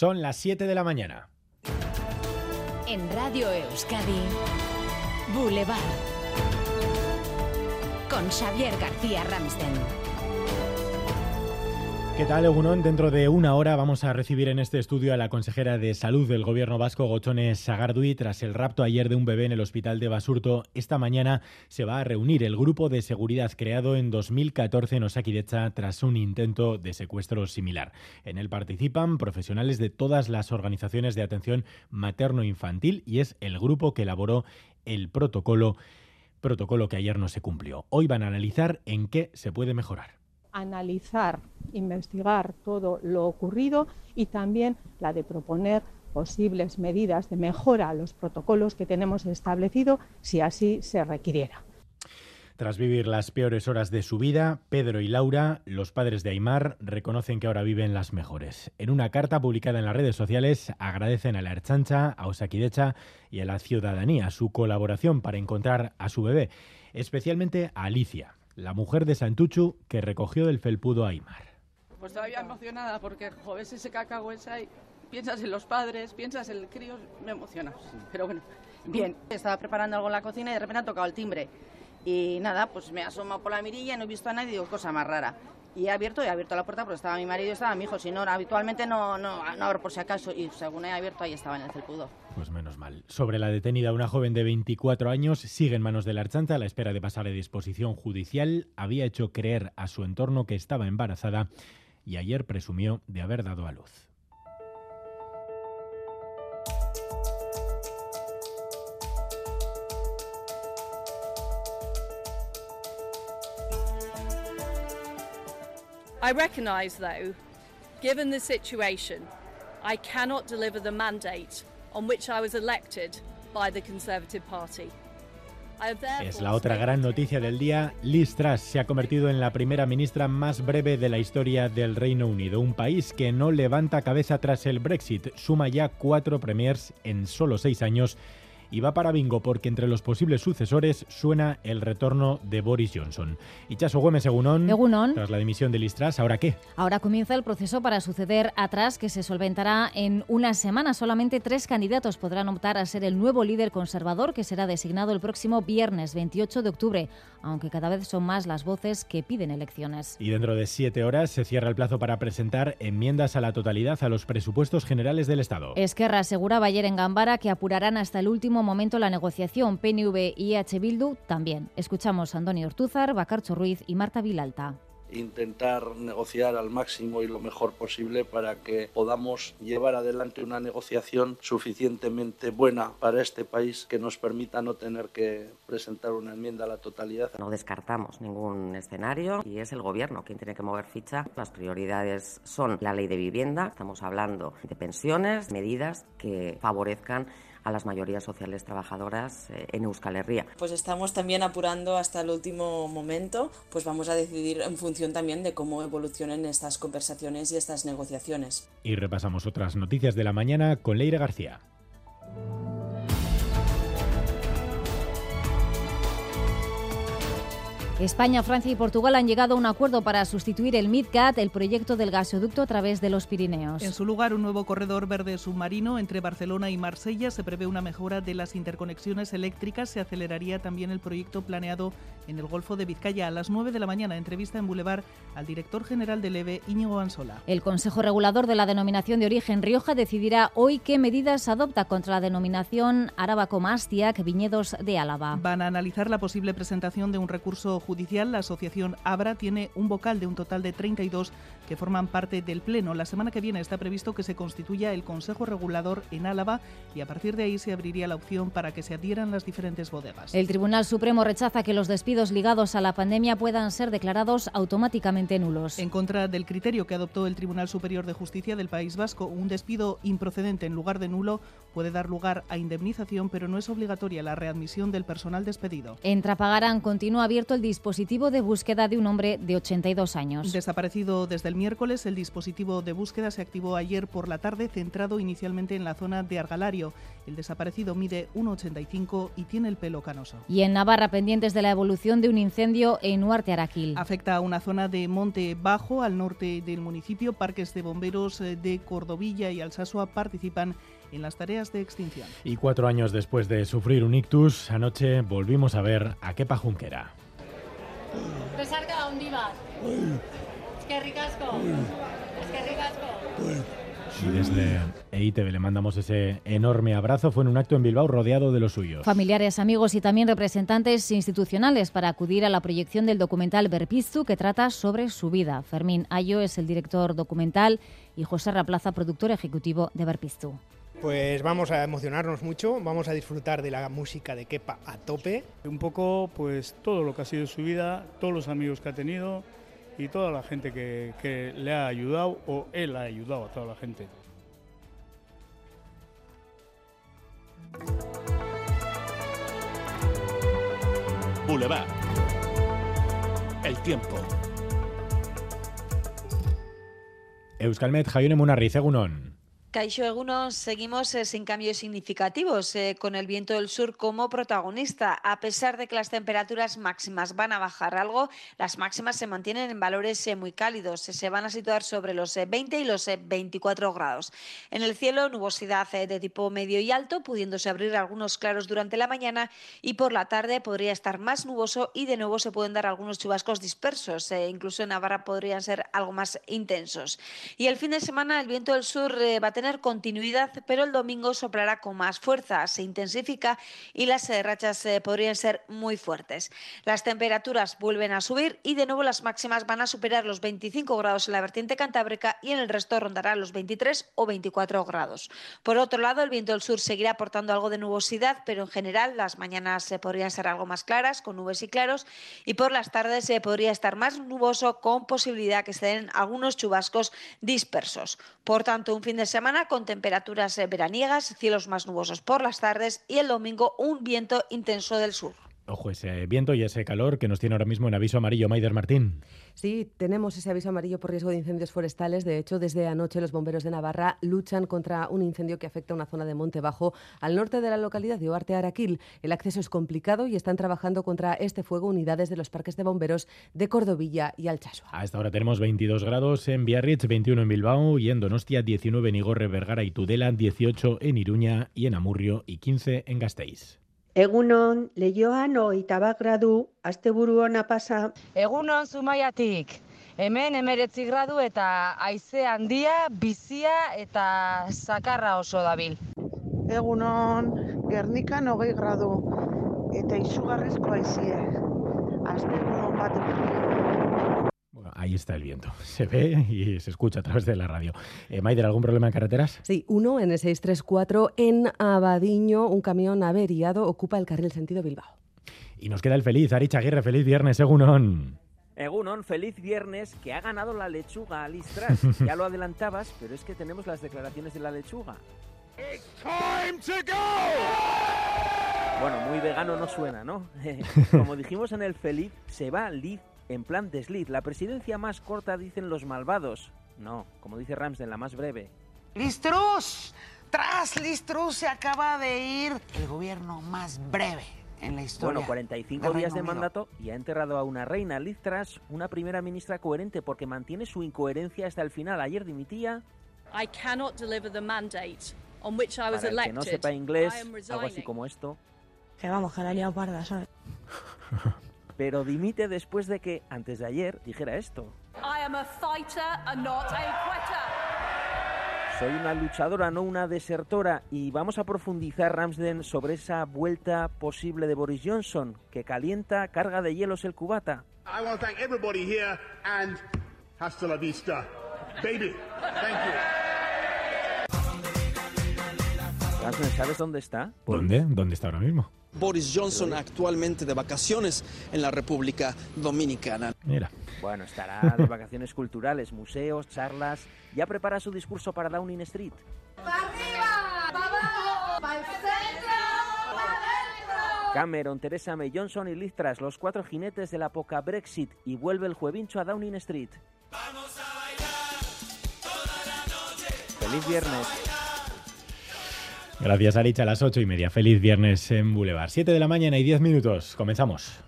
Son las 7 de la mañana. En Radio Euskadi, Boulevard. Con Xavier García Ramsten. ¿Qué tal, Egunon? Dentro de una hora vamos a recibir en este estudio a la consejera de Salud del Gobierno vasco, Gochones Sagardui. Tras el rapto ayer de un bebé en el hospital de Basurto, esta mañana se va a reunir el grupo de seguridad creado en 2014 en Osakidecha tras un intento de secuestro similar. En él participan profesionales de todas las organizaciones de atención materno-infantil y es el grupo que elaboró el protocolo, protocolo que ayer no se cumplió. Hoy van a analizar en qué se puede mejorar analizar, investigar todo lo ocurrido y también la de proponer posibles medidas de mejora a los protocolos que tenemos establecido si así se requiriera. Tras vivir las peores horas de su vida, Pedro y Laura, los padres de Aymar, reconocen que ahora viven las mejores. En una carta publicada en las redes sociales, agradecen a la Erchancha, a Osakidecha y a la ciudadanía su colaboración para encontrar a su bebé, especialmente a Alicia, la mujer de Santuchu que recogió del felpudo a Aymar. Pues todavía emocionada porque, joder, ese cacao esa y piensas en los padres, piensas en el crío, me emociona. Pero bueno, bien. Estaba preparando algo en la cocina y de repente ha tocado el timbre. Y nada, pues me asomo por la mirilla, no he visto a nadie digo, cosa más rara. Y he abierto, he abierto la puerta porque estaba mi marido y estaba mi hijo. Si no, habitualmente no, no, no abro por si acaso. Y según he abierto, ahí estaba en el felpudo. Pues menos mal. Sobre la detenida, una joven de 24 años sigue en manos de la Archanta a la espera de pasar a disposición judicial. Había hecho creer a su entorno que estaba embarazada y ayer presumió de haber dado a luz. I recognise, though, given the situation, I cannot deliver the mandate on which I was elected by the Conservative Party. Es la otra gran noticia del día. Liz Truss se ha convertido en la primera ministra más breve de la historia del Reino Unido, un país que no levanta cabeza tras el Brexit. Suma ya cuatro premiers en solo seis años y va para bingo porque entre los posibles sucesores suena el retorno de Boris Johnson. Chaso Gómez, Egunon, tras la dimisión de Listras, ¿ahora qué? Ahora comienza el proceso para suceder atrás que se solventará en una semana. Solamente tres candidatos podrán optar a ser el nuevo líder conservador que será designado el próximo viernes 28 de octubre, aunque cada vez son más las voces que piden elecciones. Y dentro de siete horas se cierra el plazo para presentar enmiendas a la totalidad a los presupuestos generales del Estado. Esquerra aseguraba ayer en Gambara que apurarán hasta el último momento la negociación PNV y H. Bildu también. Escuchamos a Antonio Ortúzar, Bacarcho Ruiz y Marta Vilalta intentar negociar al máximo y lo mejor posible para que podamos llevar adelante una negociación suficientemente buena para este país que nos permita no tener que presentar una enmienda a la totalidad. No descartamos ningún escenario y es el gobierno quien tiene que mover ficha. Las prioridades son la ley de vivienda, estamos hablando de pensiones, medidas que favorezcan a las mayorías sociales trabajadoras eh, en Euskal Herria. Pues estamos también apurando hasta el último momento, pues vamos a decidir en función también de cómo evolucionen estas conversaciones y estas negociaciones. Y repasamos otras noticias de la mañana con Leire García. España, Francia y Portugal han llegado a un acuerdo para sustituir el MidCat, el proyecto del gasoducto a través de los Pirineos. En su lugar, un nuevo corredor verde submarino entre Barcelona y Marsella. Se prevé una mejora de las interconexiones eléctricas. Se aceleraría también el proyecto planeado en el Golfo de Vizcaya. A las 9 de la mañana, entrevista en Boulevard al director general del EVE, Íñigo Ansola. El Consejo Regulador de la Denominación de Origen Rioja decidirá hoy qué medidas adopta contra la denominación Arábaco Mastiac Viñedos de Álava. Van a analizar la posible presentación de un recurso judicial, la asociación Abra tiene un vocal de un total de 32 que forman parte del Pleno. La semana que viene está previsto que se constituya el Consejo Regulador en Álava y a partir de ahí se abriría la opción para que se adhieran las diferentes bodegas. El Tribunal Supremo rechaza que los despidos ligados a la pandemia puedan ser declarados automáticamente nulos. En contra del criterio que adoptó el Tribunal Superior de Justicia del País Vasco, un despido improcedente en lugar de nulo puede dar lugar a indemnización, pero no es obligatoria la readmisión del personal despedido. En Trapagarán continúa abierto el dispositivo de búsqueda de un hombre de 82 años. Desaparecido desde el miércoles, el dispositivo de búsqueda se activó ayer por la tarde, centrado inicialmente en la zona de Argalario. El desaparecido mide 1,85 y tiene el pelo canoso. Y en Navarra, pendientes de la evolución de un incendio en Huarte Araquil. Afecta a una zona de Monte Bajo, al norte del municipio. Parques de bomberos eh, de Cordovilla y Alsasua participan en las tareas de extinción. Y cuatro años después de sufrir un ictus, anoche volvimos a ver a Kepa Junquera. Besarka handi bat. Eskerrik asko. Eskerrik asko. Y desde EITV le mandamos ese enorme abrazo. Fue en un acto en Bilbao rodeado de los suyos. Familiares, amigos y también representantes institucionales para acudir a la proyección del documental Berpiztu que trata sobre su vida. Fermín Ayo es el director documental y José Raplaza, productor ejecutivo de Berpiztu. Pues vamos a emocionarnos mucho, vamos a disfrutar de la música de Kepa a tope. Un poco, pues todo lo que ha sido su vida, todos los amigos que ha tenido y toda la gente que, que le ha ayudado o él ha ayudado a toda la gente. Boulevard. El tiempo. Euskalmet, Jaione Munarriz, egunon. Caixo Eguno, seguimos eh, sin cambios significativos, eh, con el viento del sur como protagonista. A pesar de que las temperaturas máximas van a bajar algo, las máximas se mantienen en valores eh, muy cálidos. se van a situar sobre los 20 y los 24 grados. En el cielo, nubosidad de tipo medio y alto, pudiéndose abrir algunos claros durante la mañana y por la tarde podría estar más nuboso y de nuevo se pueden dar algunos chubascos dispersos. incluso en Navarra podrían ser algo más intensos. Y el fin de semana, el viento del sur va a tener continuidad, pero el domingo soplará con más fuerza, se intensifica y las eh, rachas eh, podrían ser muy fuertes. Las temperaturas vuelven a subir y de nuevo las máximas van a superar los 25 grados en la vertiente cantábrica y en el resto rondará los 23 o 24 grados. Por otro lado, el viento del sur seguirá aportando algo de nubosidad, pero en general las mañanas se podrían ser algo más claras, con nubes y claros, y por las tardes se podría estar más nuboso con posibilidad que se den algunos chubascos dispersos. Por tanto, un fin de semana con temperaturas eh, veraniegas, cielos más nubosos por las tardes y el domingo un viento intenso del sur. Ojo, ese viento y ese calor que nos tiene ahora mismo en aviso amarillo, Maider Martín. Sí, tenemos ese aviso amarillo por riesgo de incendios forestales. De hecho, desde anoche los bomberos de Navarra luchan contra un incendio que afecta a una zona de Monte Bajo al norte de la localidad de Oarte Araquil. El acceso es complicado y están trabajando contra este fuego unidades de los parques de bomberos de Cordovilla y Alchasua. A esta hora tenemos 22 grados en Biarritz, 21 en Bilbao y en Donostia, 19 en Igorre, Vergara y Tudela, 18 en Iruña y en Amurrio y 15 en Gasteiz. Egunon, lehioan hogeita bat gradu, asteburu ona pasa. Egunon zumaiatik, hemen emeretzi gradu eta haize handia, bizia eta sakarra oso dabil. Egunon, Gernikan hogei gradu eta izugarrizko haizie. Asteburu bat ahí está el viento. Se ve y se escucha a través de la radio. Eh, Maider, ¿algún problema en carreteras? Sí, uno en el 634 en Abadiño. Un camión averiado ocupa el carril sentido Bilbao. Y nos queda el feliz, Arich Aguirre, feliz viernes, Egunon. Egunon, feliz viernes, que ha ganado la lechuga Alistras. ya lo adelantabas, pero es que tenemos las declaraciones de la lechuga. Bueno, muy vegano no suena, ¿no? Como dijimos en el feliz, se va Liz en plan desliz. La presidencia más corta dicen los malvados. No, como dice Ramsden, la más breve. Listrus, tras Listrus se acaba de ir el gobierno más breve en la historia. Bueno, 45 días de mandato y ha enterrado a una reina. Liz Truss, una primera ministra coherente porque mantiene su incoherencia hasta el final. Ayer dimitía. I cannot deliver the mandate on which I was Para el que elected. no sepa inglés, algo así como esto. Que vamos, que la he liado parda, ¿sabes? Pero dimite después de que, antes de ayer, dijera esto. I am a fighter and not a quitter. Soy una luchadora, no una desertora. Y vamos a profundizar, Ramsden, sobre esa vuelta posible de Boris Johnson, que calienta, carga de hielos el cubata. I want to thank everybody here and hasta la vista, baby. Thank you. Ramsden, ¿sabes dónde está? ¿Dónde? ¿Dónde está ahora mismo? Boris Johnson actualmente de vacaciones en la República Dominicana. Mira. Bueno, estará de vacaciones culturales, museos, charlas. Ya prepara su discurso para Downing Street. ¡Para arriba! ¡Para abajo! Cameron, Teresa May, Johnson y Liz Truss, los cuatro jinetes de la poca Brexit y vuelve el juevincho a Downing Street. Feliz viernes. Gracias, Aricha, a las ocho y media. Feliz viernes en Boulevard. Siete de la mañana y diez minutos. Comenzamos.